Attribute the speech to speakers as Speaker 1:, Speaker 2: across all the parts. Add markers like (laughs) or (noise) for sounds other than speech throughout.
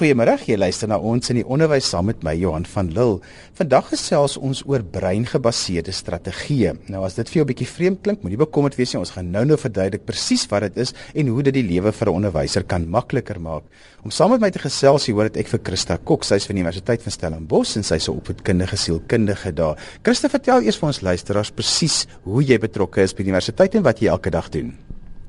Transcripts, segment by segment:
Speaker 1: Goeiemôre, jy luister na ons in die onderwys saam met my Johan van Lille. Vandag gesels ons oor breingebaseerde strategieë. Nou as dit vir jou 'n bietjie vreemd klink, moenie bekommerd wees nie. Ons gaan nou-nou verduidelik presies wat dit is en hoe dit die lewe vir 'n onderwyser kan makliker maak. Om saam met my te gesels hier hoor dit ek vir Christa Kok, sy's van die Universiteit van Stellenbosch en sy's 'n opvoedkundige sielkundige daar. Christa, vertel eers vir ons luisteraars presies hoe jy betrokke is by die universiteit en wat jy elke dag doen.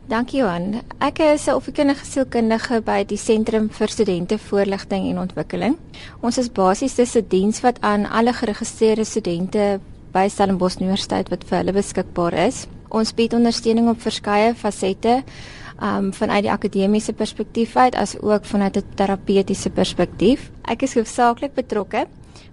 Speaker 2: Dankie Johan. Ek is 'n opvoedkundige sielkundige by die Sentrum vir Studente Voorligting en Ontwikkeling. Ons is basies 'n diens wat aan alle geregistreerde studente by Stellenbosch Universiteit wat vir hulle beskikbaar is. Ons bied ondersteuning op verskeie fasette, um vanuit die akademiese perspektief uit as ook vanuit 'n terapeutiese perspektief. Ek is hoofsaaklik betrokke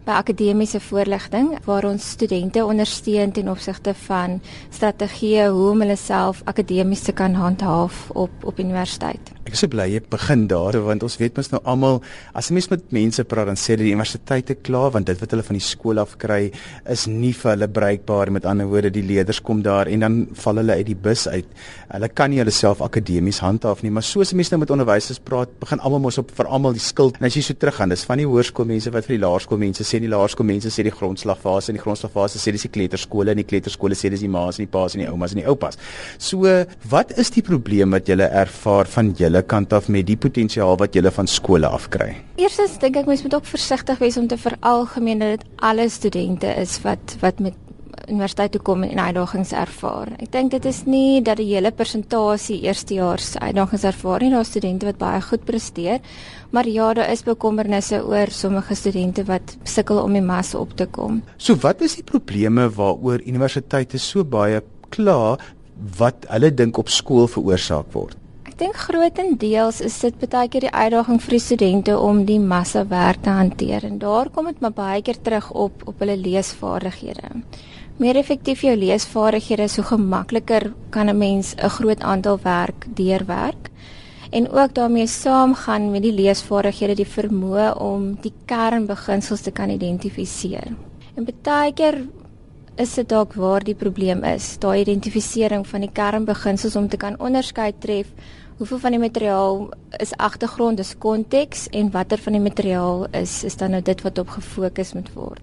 Speaker 2: by akademiese voorligting waar ons studente ondersteun ten opsigte van strategieë hoe om hulle self akademies te kan handhaaf op op universiteit.
Speaker 1: Ek is so bly jy begin daar want ons weet mos nou almal as 'n mens met mense praat dan sê hulle die universiteite klaar want dit wat hulle van die skool af kry is nie vir hulle bruikbaar met ander woorde die leerders kom daar en dan val hulle uit die bus uit. Hulle kan nie hulle self akademies handhaaf nie maar soos mense nou met onderwysers praat begin almal mos op vir almal die skuld en as jy so teruggaan dis van die hoërskoolmense wat vir die laerskoolmense sê die laerskoolmense sê die grondslagfase en die grondslagfase sê dis die kleuterskole en die kleuterskole sê dis die ma's en die pa's en die oumas en die oupas. So wat is die probleem wat julle ervaar van julle kant af met die potensiaal wat julle van skole af kry?
Speaker 2: Eerstens dink ek mens moet ook versigtig wees om te veralgemeen dat dit alle studente is wat wat met universiteit toe kom en uitdagings ervaar. Ek dink dit is nie dat die hele persentasie eerstejaars uitdagings ervaar nie. Daar is studente wat baie goed presteer, maar ja, daar is bekommernisse oor sommige studente wat sukkel om die massa op te kom.
Speaker 1: So wat is die probleme waaroor universiteite so baie kla wat hulle dink op skool veroorsaak word?
Speaker 2: dink grootendeels is dit baie keer die uitdaging vir die studente om die massa werk te hanteer en daar kom dit maar baie keer terug op op hulle leesvaardighede. Meer effektief jou leesvaardighede so gemakliker kan 'n mens 'n groot aantal werk deurwerk en ook daarmee saamgaan met die leesvaardighede die vermoë om die kernbeginsels te kan identifiseer. En baie keer is dit dalk waar die probleem is, daai identifisering van die kernbeginsels om te kan onderskei tref hoeveel van die materiaal is agtergrond, dis konteks en watter van die materiaal is is dan nou dit wat op gefokus moet word.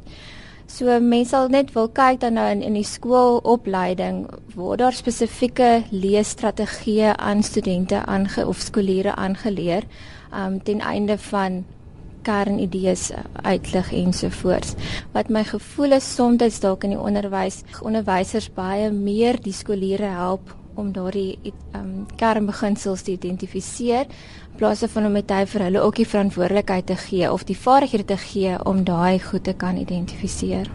Speaker 2: So mense sal net wil kyk dan nou in in die skoolopleiding waar daar spesifieke leesstrategieë aan studente aange of skooliere aangeleer um ten einde van kernidees uitlig ensovoorts. Wat my gevoel is soms dalk in die onderwys onderwysers baie meer die skooliere help om daardie um, kernbeginsels te identifiseer in plaas van om hy vir hulle ook die verantwoordelikheid te gee of die vaardighede te gee om daai goed te kan identifiseer.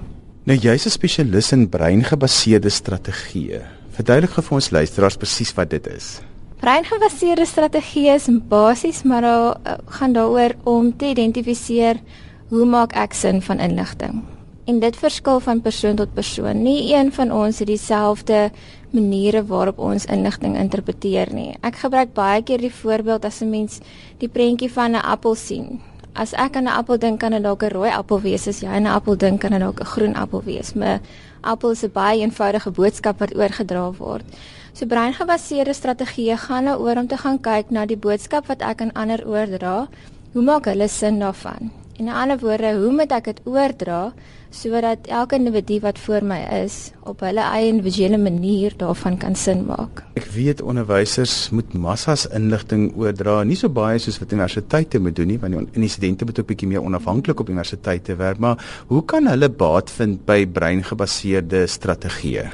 Speaker 1: Nou jy's 'n spesialis in breingebaseerde strategieë. Verduidelik vir ons luisteraars presies wat dit is.
Speaker 2: Breingebaseerde strategieë is basies maar daar uh, gaan daaroor om te identifiseer hoe maak ek sin van inligting? En dit verskil van persoon tot persoon. Nie een van ons het dieselfde maniere waarop ons inligting interpreteer nie. Ek gebruik baie keer die voorbeeld as 'n mens die prentjie van 'n appel sien. As ek aan 'n appel dink, kan dit dalk 'n rooi appel wees, as jy aan 'n appel dink, kan dit dalk 'n groen appel wees. Maar appel is 'n baie eenvoudige boodskap wat oorgedra word. So breingebaseerde strategieë gaan nou oor om te gaan kyk na die boodskap wat ek aan ander oordra. Hoe maak hulle sin daarvan? En in ander woorde, hoe moet ek dit oordra sodat elke individu wat voor my is op hulle eie individuele manier daarvan kan sin maak?
Speaker 1: Ek weet onderwysers moet massas inligting oordra, nie so baie soos wat universiteite moet doen nie, want die studente moet ook bietjie meer onafhanklik op universiteite werk, maar hoe kan hulle baat vind by breingebaseerde strategieë?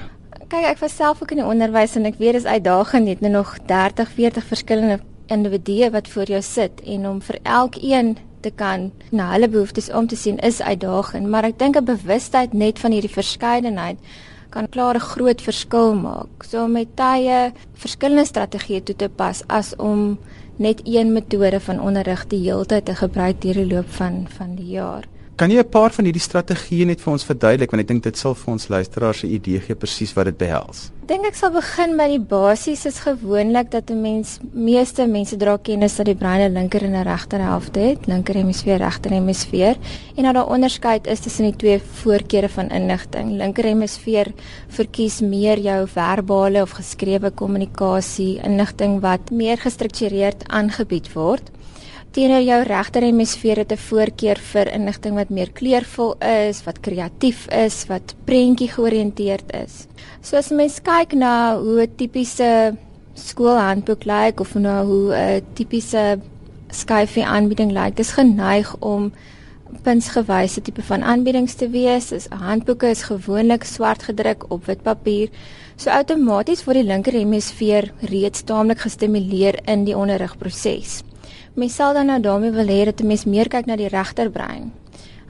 Speaker 2: Kyk, ek was self ook in die onderwys en ek weet dis uitdagend net nou nog 30, 40 verskillende individue wat voor jou sit en om vir elkeen te kan na hulle behoeftes om te sien is uitdagend, maar ek dink 'n bewustheid net van hierdie verskeidenheid kan klaar 'n groot verskil maak. So om met tye verskillende strategieë toe te pas as om net een metode van onderrig die heeltyd te gebruik deur die loop van van die jaar.
Speaker 1: Kan jy 'n paar van hierdie strategieë net vir ons verduidelik? Want ek dink dit sal vir ons luisteraars 'n idee gee presies wat dit behels.
Speaker 2: Ek dink ek sal begin by die basies. Is gewoonlik dat 'n mens meeste mense dra kennis dat die brein 'n linker en 'n regter helfte het, linker hemisfeer, regter hemisfeer. En dat daar onderskeid is tussen die twee voorkeure van inligting. Linker hemisfeer verkies meer jou verbale of geskrewe kommunikasie, inligting wat meer gestruktureerd aangebied word Teenoor jou regter hemisfeer het 'n voorkeur vir inligting wat meer kleurvol is, wat kreatief is, wat prentjie georiënteerd is. So as mens kyk na hoe 'n tipiese skoolhandboek lyk of nou hoe 'n tipiese skyfie aanbieding lyk, dis geneig om puntsgewyse tipe van aanbiedings te wees. Is handboeke is gewoonlik swart gedruk op wit papier. So outomaties word die linker hemisfeer reeds taamlik gestimuleer in die onderrigproses. Mens sal dan nou daarmee wil hê dat 'n mens meer kyk na die regterbrein.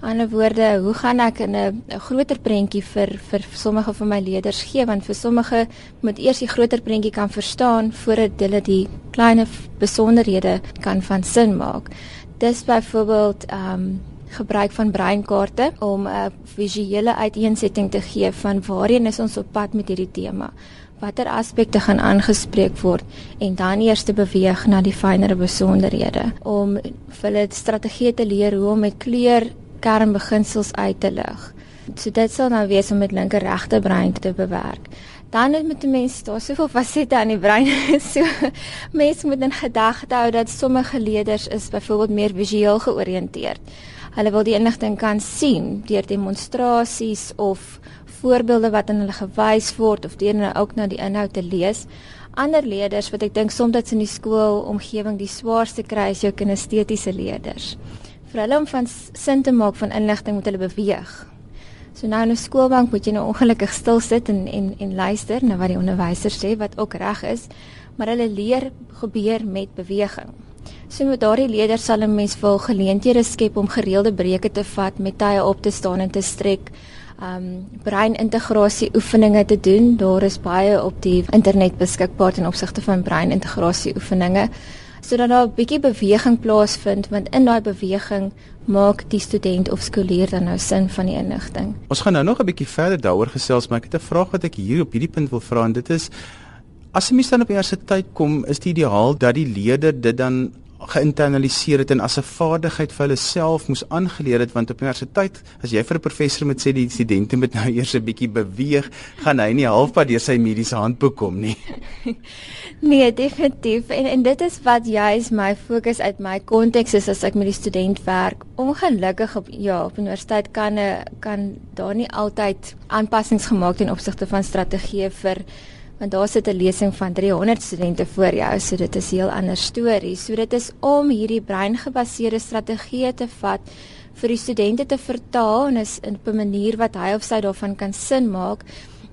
Speaker 2: In ander woorde, hoe gaan ek in 'n groter prentjie vir vir sommige van my leerders gee want vir sommige moet eers die groter prentjie kan verstaan voordat hulle die klein besonderhede kan van sin maak. Dis byvoorbeeld ehm um, gebruik van breinkaarte om 'n visuele uiteensetting te gee van waarheen is ons op pad met hierdie tema. Watter aspekte gaan aangespreek word en dan eers te beweeg na die fynere besonderhede om vir hulle strategieë te leer hoe om met kleur kernbeginsels uit te lig. So dit sal nou wees om met linker regte brein te bewerk. Dan moet die mens daar soveel fasette aan die brein (laughs) so mens moet in gedagte hou dat sommige leerders is byvoorbeeld meer visueel georiënteerd. Hulle wil die inligting kan sien deur demonstrasies of voorbeelde wat aan hulle gewys word of deur hulle ook na die inhoud te lees. Ander leerders wat ek dink soms in die skoolomgewing die swaarste kry is jou kinestetiese leerders. Vir hulle om van sin te maak van inligting moet hulle beweeg. So nou in 'n skoolbank moet jy nou ongelukkig stil sit en en en luister na wat die onderwyser sê wat ook reg is, maar hulle leer gebeur met beweging. So met daardie leerders sal 'n mens wil geleenthede skep om gereelde breuke te vat, met tye op te staan en te strek. Um breinintegrasie oefeninge te doen. Daar is baie op die internet beskikbaar ten opsigte van breinintegrasie oefeninge sodat daar 'n bietjie beweging plaasvind want in daai beweging maak die student of skoolleer dan nou sin van die inligting.
Speaker 1: Ons gaan nou nog 'n bietjie verder daaroor gesels, maar ek het 'n vraag wat ek hier op hierdie punt wil vra en dit is as 'n mens dan op universiteit kom, is dit ideaal dat die leerder dit dan geïnternaliseer het en as 'n vaardigheid vir hulle self moes aangeleer het want op universiteit as jy vir 'n professor moet sê die studente moet nou eers 'n bietjie beweeg, gaan hy nie halfpad deur sy mediese handboek kom nie. (laughs)
Speaker 2: nee, definitief. En en dit is wat juis my fokus uit my konteks is as ek met die student werk. Ongelukkig op ja, op universiteit kan kan daar nie altyd aanpassings gemaak ten opsigte van strategieë vir want daar sit 'n lesing van 300 studente voor jou, so dit is 'n heel ander storie. So dit is om hierdie breingebaseerde strategie te vat vir die studente te vertaal en is in 'n manier wat hy of sy daarvan kan sin maak.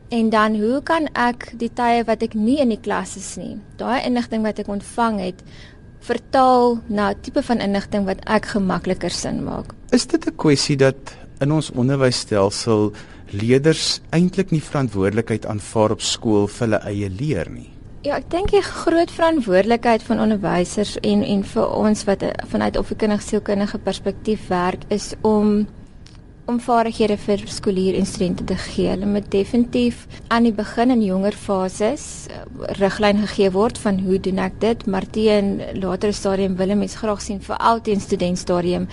Speaker 2: En dan hoe kan ek die tye wat ek nie in die klas is nie, daai inligting wat ek ontvang het, vertaal na 'n tipe van inligting wat ek gemakliker sin maak.
Speaker 1: Is dit 'n kwessie dat in ons onderwysstelsel leerders eintlik nie verantwoordelikheid aanvaar op skool vir hulle eie leer nie.
Speaker 2: Ja, ek dink die groot verantwoordelikheid van onderwysers en en vir ons wat vanuit opvoedkundige perspektief werk is om om vaardighede vir skoolier en studente te gee. Hulle moet definitief aan die begin in jonger fases eh, riglyn gegee word van hoe doen ek dit, maar teen latere stadium wil mense graag sien vir al die studentstadium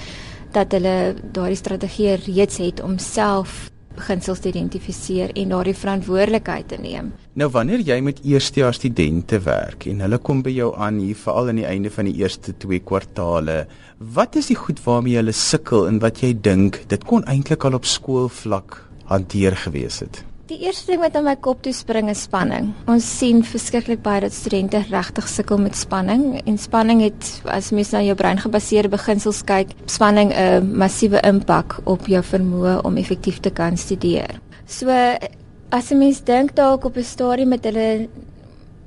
Speaker 2: dat hulle daardie strategie reeds het om self beginsels te identifiseer en daardie verantwoordelikheid te neem.
Speaker 1: Nou wanneer jy met eerstejaars studente werk en hulle kom by jou aan hier veral aan die einde van die eerste 2 kwartaale, wat is die goed waarmee hulle sukkel en wat jy dink dit kon eintlik al op skoolvlak hanteer gewees het?
Speaker 2: Die eerste ding wat aan my kop toe spring is spanning. Ons sien verskriklik baie dat studente regtig sukkel met spanning en spanning het as mens na jou breingebaseerde beginsels kyk, spanning 'n massiewe impak op jou vermoë om effektief te kan studeer. So as mens dink dalk op 'n stadium met hulle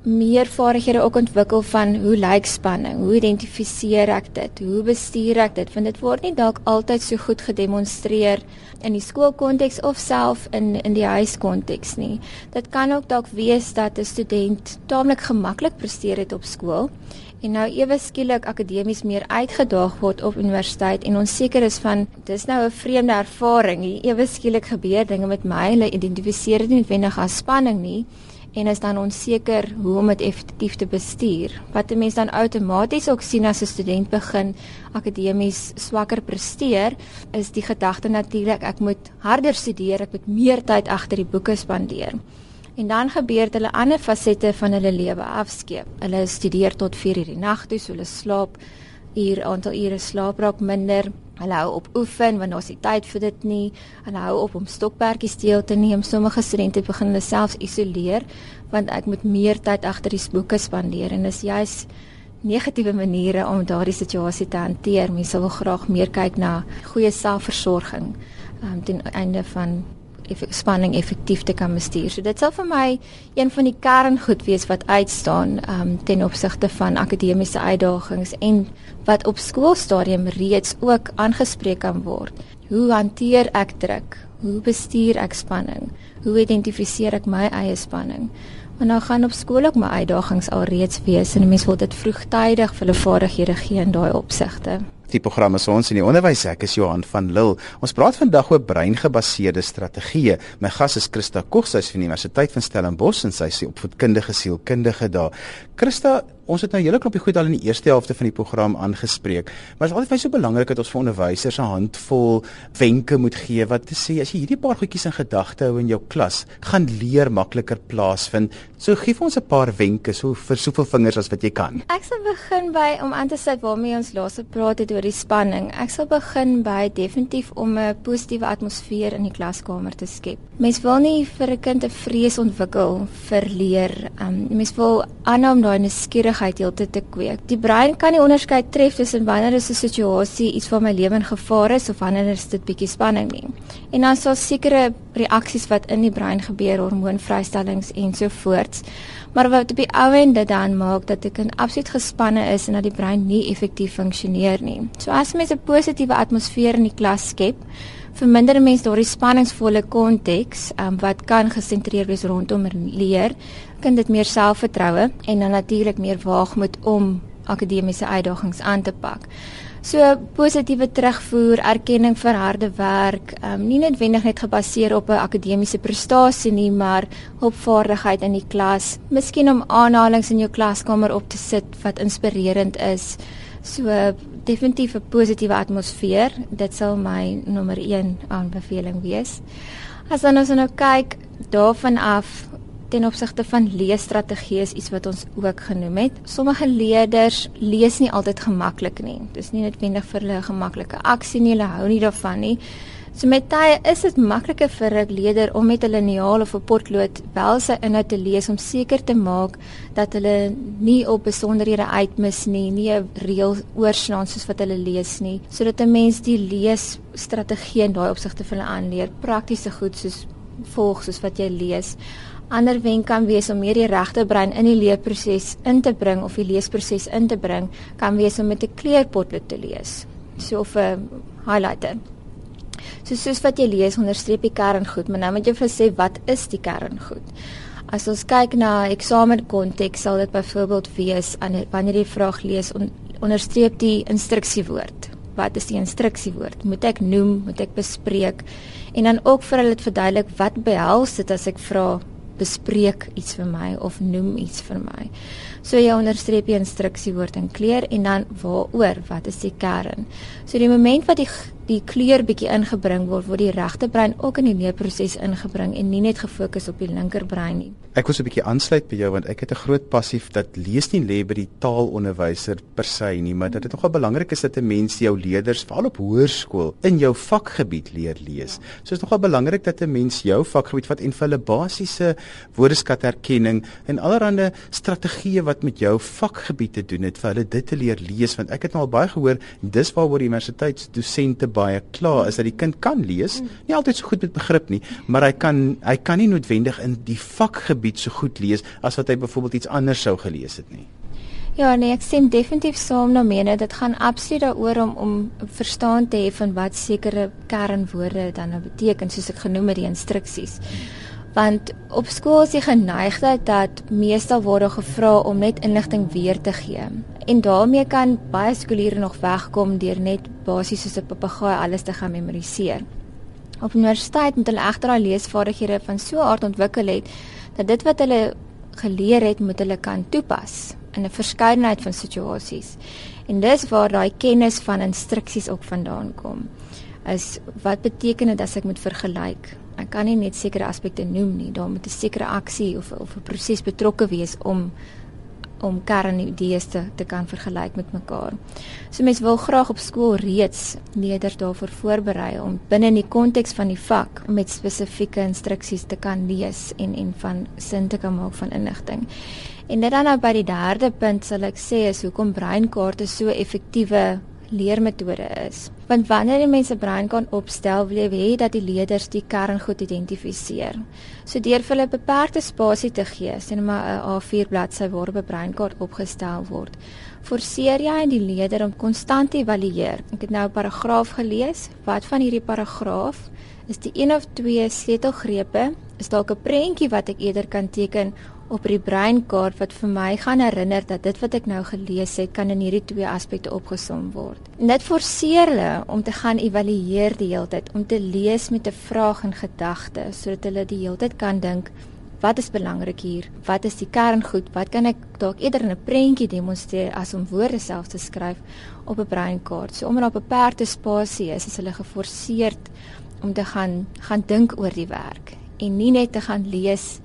Speaker 2: meer vaardighede ook ontwikkel van hoe lyk spanning, hoe identifiseer ek dit, hoe bestuur ek dit, want dit word nie dalk altyd so goed gedemonstreer in die skoolkonteks of self in in die huiskonteks nie. Dit kan ook dalk wees dat 'n student taamlik gemaklik presteer het op skool en nou ewe skielik akademies meer uitgedaag word op universiteit en onseker is van dis nou 'n vreemde ervaring. Ewe skielik gebeur dinge met my, hulle identifiseer dit nie noodwendig as spanning nie en is dan onseker hoe om dit effektief te bestuur. Wat 'n mens dan outomaties ook sien as 'n student begin akademies swakker presteer, is die gedagte natuurlik ek moet harder studeer, ek moet meer tyd agter die boeke spandeer. En dan gebeur hulle ander fasette van hulle lewe afskeep. Hulle studeer tot 4:00 in die nag toe, so hulle slaap uur aantal ure slaap raak minder. Hulle hou op oefen want daar's nie tyd vir dit nie. Hulle hou op om stokperdjies deel te neem. Sommige studente begin hulle self isoleer want ek moet meer tyd agter die boeke spandeer en dis juis negatiewe maniere om daardie situasie te hanteer. Mense wil graag meer kyk na goeie selfversorging um, ten einde van spanning effektief te kan bestuur. So dit sal vir my een van die kerngoed wees wat uitstaan um, ten opsigte van akademiese uitdagings en wat op skoolstadium reeds ook aangespreek kan word. Hoe hanteer ek druk? Hoe bestuur ek spanning? Hoe identifiseer ek my eie spanning? Maar nou gaan op skool ook my uitdagings alreeds wees en mense wil dit vroegtydig vir hulle vaardighede gee in daai opsigte.
Speaker 1: Die programme is ons in die onderwys ek is Johan van Lille. Ons praat vandag oor breingebaseerde strategieë. My gas is Christa Koch, sy is van die Universiteit van Stellenbosch en sy is opvoedkundige sielkundige daar. Christa, Ons het nou hele klompie goed al in die eerste helfte van die program aangespreek, maar dit is altyd baie so belangrik dat ons vir onderwysers 'n handvol wenke moet gee wat te sê as jy hierdie paar goedjies in gedagte hou in jou klas, gaan leer makliker plaasvind. So gee vir ons 'n paar wenke so vir soveel vingers as wat jy kan.
Speaker 2: Ek sal begin by om aan te sit waarmee ons laas gepraat het oor die spanning. Ek sal begin by definitief om 'n positiewe atmosfeer in die klaskamer te skep. Mens wil nie vir 'n kind 'n vrees ontwikkel vir leer. Um, mens wil aanhou om daai nuuskierigheid nuuskierigheid heeltyd te kweek. Die brein kan nie onderskei tref tussen wanneer 'n situasie iets van my lewe in gevaar is of wanneer dit bietjie spanning nie. En dan sal sekere reaksies wat in die brein gebeur, hormoonvrystellings ensovoorts. Maar wat op die ou en dit dan maak dat ek in absoluut gespanne is en dat die brein nie effektief funksioneer nie. So as mens 'n positiewe atmosfeer in die klas skep, verminder mense daardie spanningsvolle konteks um, wat kan gesentreer wees rondom leer, kan dit meer selfvertroue en dan natuurlik meer waagmoed om akademiese uitdagings aan te pak. So positiewe terugvoer, erkenning vir harde werk, um, nie noodwendig net gebaseer op 'n akademiese prestasie nie, maar op vaardigheid in die klas. Miskien om aanhalings in jou klaskamer op te sit wat inspirerend is. So definitief 'n positiewe atmosfeer. Dit sal my nommer 1 aanbeveling wees. As dan ons nou kyk daarvan af ten opsigte van leesstrategieë is iets wat ons ook genoem het. Sommige leerders lees nie altyd gemaklik nie. Dis nie noodwendig vir hulle 'n gemaklike aksie nie. Hulle hou nie daarvan nie. So met tye is dit makliker vir 'n leerder om met 'n liniaal of 'n potlood wel sy inhoud te lees om seker te maak dat hulle nie op besonderhede uitmis nie, nie 'n reël oorslaan soos wat hulle lees nie, sodat 'n mens die leesstrategie in daai opsigte vir hulle aanleer, praktiese goed soos volg soos wat jy lees. Ander wenk kan wees om meer die regte brein in die leerproses in te bring of die leesproses in te bring, kan wees om met 'n kleurpotlood te lees. So of 'n highlighter So soos wat jy lees, onderstreep die kerngoed, maar nou moet jy vir sê wat is die kerngoed? As ons kyk na eksamenkonteks, sal dit byvoorbeeld wees wanneer jy vraag lees, on, onderstreep die instruksiewoord. Wat is die instruksiewoord? Moet ek noem, moet ek bespreek? En dan ook vir hulle verduidelik wat behels dit as ek vra bespreek iets vir my of noem iets vir my. So jy onderstreep die instruksiewoord in kleur en dan waaroor, wat is die kern? So die oomblik wat die die kleur bietjie ingebring word, word die regte brein ook in die leerproses ingebring en nie net gefokus op die linkerbrein nie.
Speaker 1: Ek wil so 'n bietjie aansluit by jou want ek het 'n groot passief dat lees nie lê by die taalonderwyser per se nie, maar dat dit nogal belangrik is dat 'n mens jou leerders veral op hoërskool in jou vakgebied leer lees. So is nogal belangrik dat 'n mens jou vakgebied vat en vir hulle basiese woordeskatherkenning en allerlei strategieë wat met jou vakgebied te doen het vir hulle dit te leer lees want ek het nou al baie gehoor dis waaroor universiteitsdosente baie klaar is dat die kind kan lees, nie altyd so goed met begrip nie, maar hy kan hy kan nie noodwendig in die vakgebied so goed lees as wat hy byvoorbeeld iets anders sou gelees het nie.
Speaker 2: Ja, nee, ek sien definitief saam na mene. Dit gaan absoluut daaroor om om verstaan te hê van wat sekere kernwoorde dan nou beteken, soos ek genoem het die instruksies. Hmm want op skool is die geneigtheid dat meestal word gevra om net inligting weer te gee. En daarmee kan baie skooliere nog wegkom deur net basies soos 'n papegaai alles te gaan memoriseer. Op universiteit moet hulle egter daai leesvaardighede van so 'n aard ontwikkel het dat dit wat hulle geleer het, moet hulle kan toepas in 'n verskeidenheid van situasies. En dis waar daai kennis van instruksies ook vandaan kom. Is wat beteken dit as ek moet vergelyk? Ek kan nie net sekere aspekte noem nie. Daar moet 'n sekere aksie of of 'n proses betrokke wees om om kernidees te, te kan vergelyk met mekaar. So mense wil graag op skool reeds leerders daarvoor voorberei om binne in die konteks van die vak met spesifieke instruksies te kan lees en en van sin te kan maak van inligting. En dit dan nou by die derde punt sal ek sê is hoekom breinkaarte so effektiewe leermetode is. Want wanneer jy mense brein kan opstel, wil jy hê dat die leerders die kerngoed identifiseer. So deur vir hulle beperkte spasie te gee, sien maar 'n A4 bladsy waarop 'n breinkaart opgestel word, forceer jy die leerder om konstant te evalueer. Ek het nou 'n paragraaf gelees. Wat van hierdie paragraaf is die een of twee sleutelgrepe? Is dalk 'n prentjie wat ek eerder kan teken op die breinkaart wat vir my gaan herinner dat dit wat ek nou gelees het kan in hierdie twee aspekte opgesom word. En dit forceer hulle om te gaan evalueer die hele tyd, om te lees met 'n vraag in gedagte sodat hulle die hele tyd kan dink wat is belangrik hier? Wat is die kerngoed? Wat kan ek dalk eerder in 'n prentjie demonstreer as om woorde self te skryf op 'n breinkaart? So omdat op 'n beperkte spasie is, is hulle geforseerd om te gaan gaan dink oor die werk en nie net te gaan lees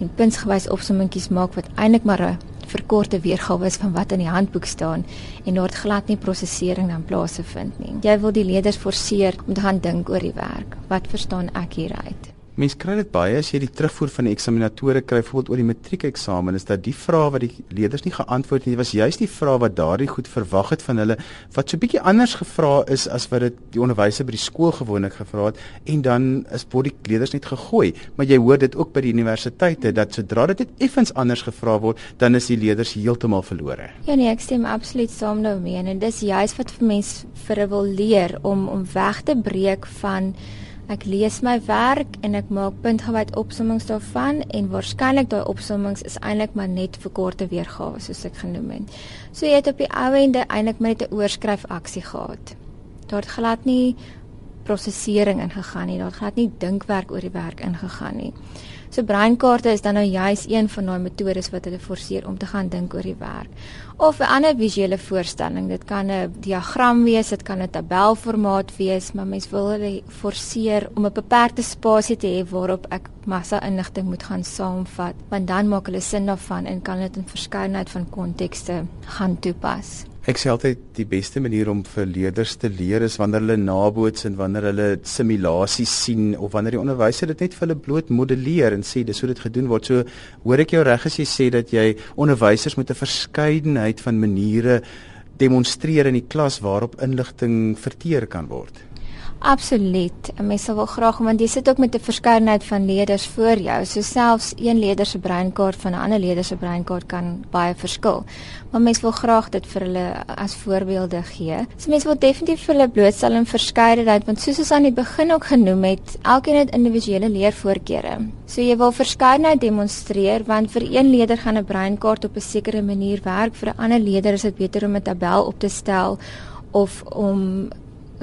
Speaker 2: en puntsgewys opsommingetjies maak wat eintlik maar 'n verkorte weergawe is van wat in die handboek staan en daar glad nie prosesering dan plaasvind nie. Jy wil die leerders forceer om te gaan dink oor die werk. Wat verstaan ek hieruit?
Speaker 1: Mense kry dit baie as jy die terugvoer van die eksaminatore kry voorbeeld oor die matriekeksamen is dat die vrae wat die leerders nie geantwoord nie was juist die vrae wat daardie goed verwag het van hulle wat so bietjie anders gevra is as wat dit die onderwysers by die skool gewoonlik gevra het en dan is word die leerders net gegooi maar jy hoor dit ook by die universiteite dat sodra dit effens anders gevra word dan is die leerders heeltemal verlore.
Speaker 2: Ja nee, ek stem absoluut saam daarmee en dis juist wat vir mense vir wil leer om om weg te breek van Ek lees my werk en ek maak puntgewys opsommings daarvan en waarskynlik daai opsommings is eintlik maar net verkorte weergawe soos ek genoem het. So jy het op die ou ende eintlik net 'n oorskryf aksie gehad. Daar het glad nie prosesering ingegaan nie. Daar het glad nie dinkwerk oor die werk ingegaan nie. So breinkaarte is dan nou juis een van daai metodes wat hulle forceer om te gaan dink oor die werk. Of 'n ander visuele voorstelling. Dit kan 'n diagram wees, dit kan 'n tabelformaat wees, maar mens wil hulle forceer om 'n beperkte spasie te hê waarop ek massa inligting moet gaan saamvat, want dan maak hulle sin daarvan en kan dit in verskeidenheid van kontekste gaan toepas.
Speaker 1: Ek sê altyd die beste manier om vir leerders te leer is wanneer hulle naboots en wanneer hulle simulasies sien of wanneer die onderwyser dit net vir hulle bloot modelleer en sê dis hoe dit gedoen word. So hoor ek jou reg as jy sê dat jy onderwysers met 'n verskeidenheid van maniere demonstreer in die klas waarop inligting verteer kan word.
Speaker 2: Absoluut. Mense wil graag want jy sit ook met 'n verskeidenheid van leerders voor jou. So selfs een leerder se breinkaart van 'n ander leerder se breinkaart kan baie verskil. Maar mense wil graag dit vir hulle as voorbeelde gee. So mense wil definitief vir hulle blootstel in verskeidenheid want soos ons aan die begin ook genoem het, elkeen het individuele leervoorkeure. So jy wil verskeidenheid demonstreer want vir een leerder gaan 'n breinkaart op 'n sekere manier werk, vir 'n ander leerder is dit beter om 'n tabel op te stel of om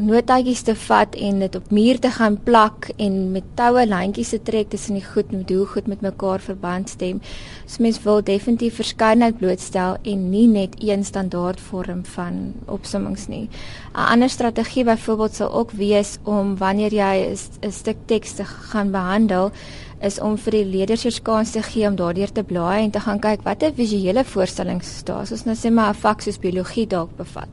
Speaker 2: notaatjies te vat en dit op muur te gaan plak en met toue lyntjies te trek tussen die goed moet hoe goed met mekaar verband stem. So mens wil definitief verskeidenheid blootstel en nie net een standaard vorm van opsommings nie. 'n Ander strategie byvoorbeeld sal ook wees om wanneer jy 'n stuk teks te gaan behandel is om vir die leerders eers kans te gee om daardeur te blaai en te gaan kyk watter visuele voorstellings staan. Soos nou sê maar 'n vak soos biologie dalk bevat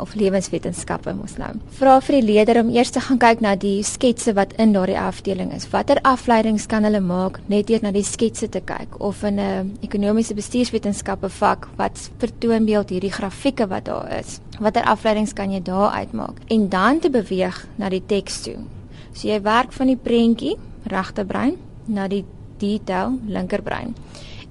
Speaker 2: of lewenswetenskappe mos nou. Vra vir die leerder om eers te gaan kyk na die sketse wat in daardie afdeling is. Watter afleidings kan hulle maak net deur na die sketse te kyk of in 'n ekonomiese bestuurswetenskappe vak wat vertoon beeld hierdie grafieke wat daar is. Watter afleidings kan jy daar uitmaak en dan te beweeg na die teks toe. So jy werk van die prentjie regterbrein na die detail linkerbrein.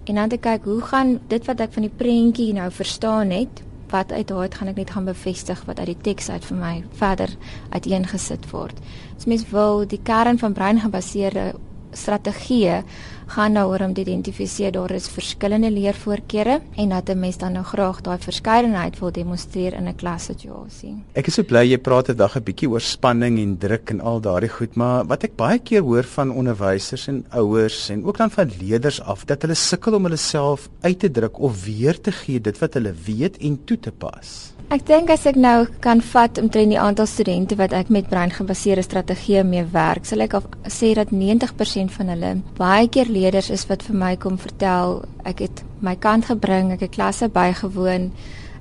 Speaker 2: En dan te kyk hoe gaan dit wat ek van die prentjie nou verstaan het wat uit daai gaan ek net gaan bevestig wat uit die teks uit vir my verder uiteengesit word. So mens wil die kern van breingebaseerde strategieë gaan nou oor om te identifiseer daar is verskillende leervoorkeure en dat 'n mens dan nou graag daai verskeidenheid wil demonstreer in 'n klassituasie.
Speaker 1: Ek is so bly jy praat 'n dag 'n bietjie oor spanning en druk en al daardie goed, maar wat ek baie keer hoor van onderwysers en ouers en ook dan van leerders af dat hulle sukkel om hulle self uit te druk of weer te gee dit wat hulle weet en toe te pas.
Speaker 2: Ek dink as ek nou kan vat omtrent die aantal studente wat ek met breingebaseerde strategieë mee werk, sal ek sê dat 90% van hulle baie keer leerders is wat vir my kom vertel, ek het my kant gebring, ek het klasse bygewoon,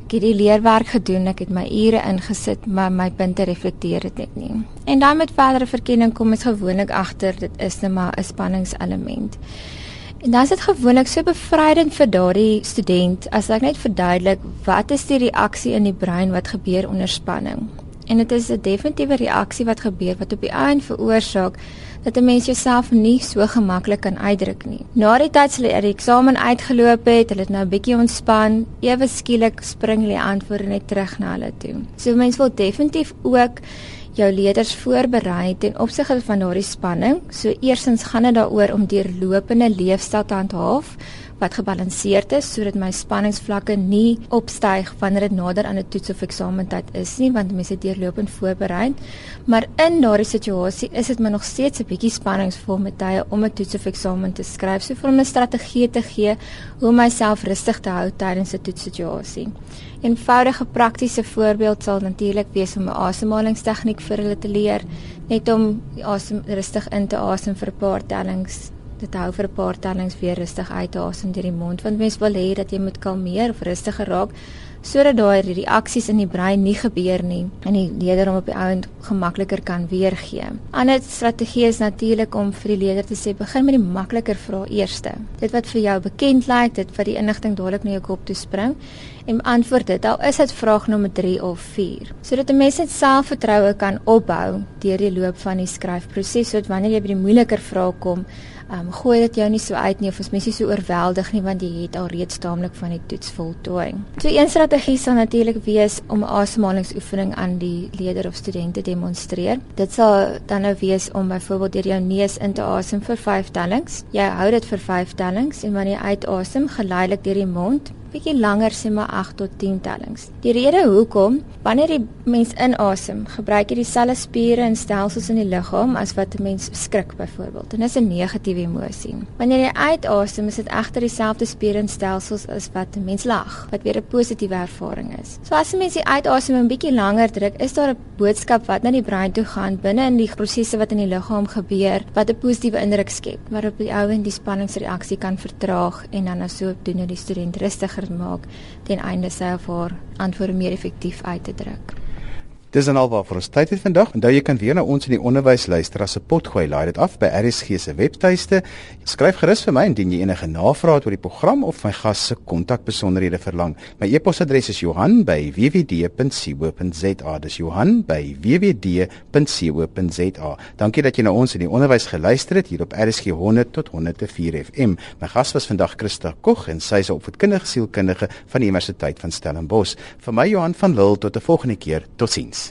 Speaker 2: ek het die leerwerk gedoen, ek het my ure ingesit, maar my punte reflekteer dit net nie. En dan met verdere verkenning kom ons gewoonlik agter dit is net maar 'n spanningselement. En dan is dit gewoonlik so bevrydend vir daardie student as ek net verduidelik wat is die reaksie in die brein wat gebeur onder spanning. En dit is 'n definitiewe reaksie wat gebeur wat op die einde veroorsaak dat 'n mens jouself nie so gemaklik kan uitdruk nie. Na die tyd sal jy die eksamen uitgeloop het, hulle het nou 'n bietjie ontspan, ewe skielik spring hulle antwoorde net terug na hulle toe. So mense wil definitief ook jou leerders voorberei ten opsigte van daardie spanning. So eersins gaan dit daaroor om deurlopende leefstyl te handhaaf wat gebalanseerd is sodat my spanningsvlakke nie opstyg wanneer dit nader aan 'n toets of eksamentyd is nie want mense deurlopend voorberei. Maar in daardie situasie is dit my nog steeds 'n bietjie spanningsvol met tye om 'n toets of eksamen te skryf. So vir 'n strategie te gee hoe myself rustig te hou tydens 'n toetssituasie. 'n Eenvoudige praktiese voorbeeld sal natuurlik wees om 'n asemhalingstegniek vir hulle te leer, net om asem rustig in te asem vir 'n paar tellings dit hou vir 'n paar tellings weer rustig uit asem deur die mond want mens wil hê dat jy moet kalmeer of rustiger raak sodat daai reaksies in die brein nie gebeur nie en die leerder om op die ouend gemakliker kan weergee. Ander strategie is natuurlik om vir die leerder te sê begin met die makliker vrae eerste. Dit wat vir jou bekend lyk, dit wat die inligting dadelik na jou kop toe spring en antwoord dit. Al is dit vraag nommer 3 of 4. Sodat 'n mens net selfvertroue kan opbou deur die loop van die skryfproses sodat wanneer jy by die moeiliker vrae kom, um, gooi dit jou nie so uit nie of ons mense so oorweldig nie want jy het al reeds taamlik van die toets voltooi. So een strategie sal natuurlik wees om asemhalingsoefening aan die leerder of studente demonstreer. Dit sal dan nou wees om byvoorbeeld deur jou neus in te asem vir 5 tellings. Jy hou dit vir 5 tellings en wanneer jy uitasem, geleidelik deur die mond bietjie langer sê maar 8 tot 10 tellings. Die rede hoekom, wanneer die mens inasem, gebruik jy dieselfde spiere en stelsels in die liggaam as wat 'n mens skrik byvoorbeeld. En dis 'n negatiewe emosie. Wanneer jy uitasem, is dit egter dieselfde spiere en stelsels as wat 'n mens lag, wat weer 'n positiewe ervaring is. So as 'n mens die uitasem 'n bietjie langer druk, is daar 'n boodskap wat na die brein toe gaan binne in die prosesse wat in die liggaam gebeur wat 'n positiewe indruk skep, waarop die ou en die spanningsreaksie kan vertraag en dan nou so doen die student rustiger maak ten einde sy of haar antwoorde meer effektief uit te druk.
Speaker 1: Dis dan alwaar vir ons tyd het vandag. Onthou jy kan weer na ons in die onderwys luister as 'n potgooi. Laai dit af by RSG se webtuiste. Skryf gerus vir my indien jy enige navrae het oor die program of my gas se kontakbesonderhede verlang. My e-posadres is Johan@wwd.co.za. Dis Johan@wwd.co.za. Dankie dat jy na ons in die onderwys geluister het hier op RSG 100 tot 104 FM. My gas was vandag Christa Kog en sy is 'n opvoedkundige sielkundige van die Universiteit van Stellenbosch. Vir my Johan van Lille tot 'n volgende keer. Totsiens.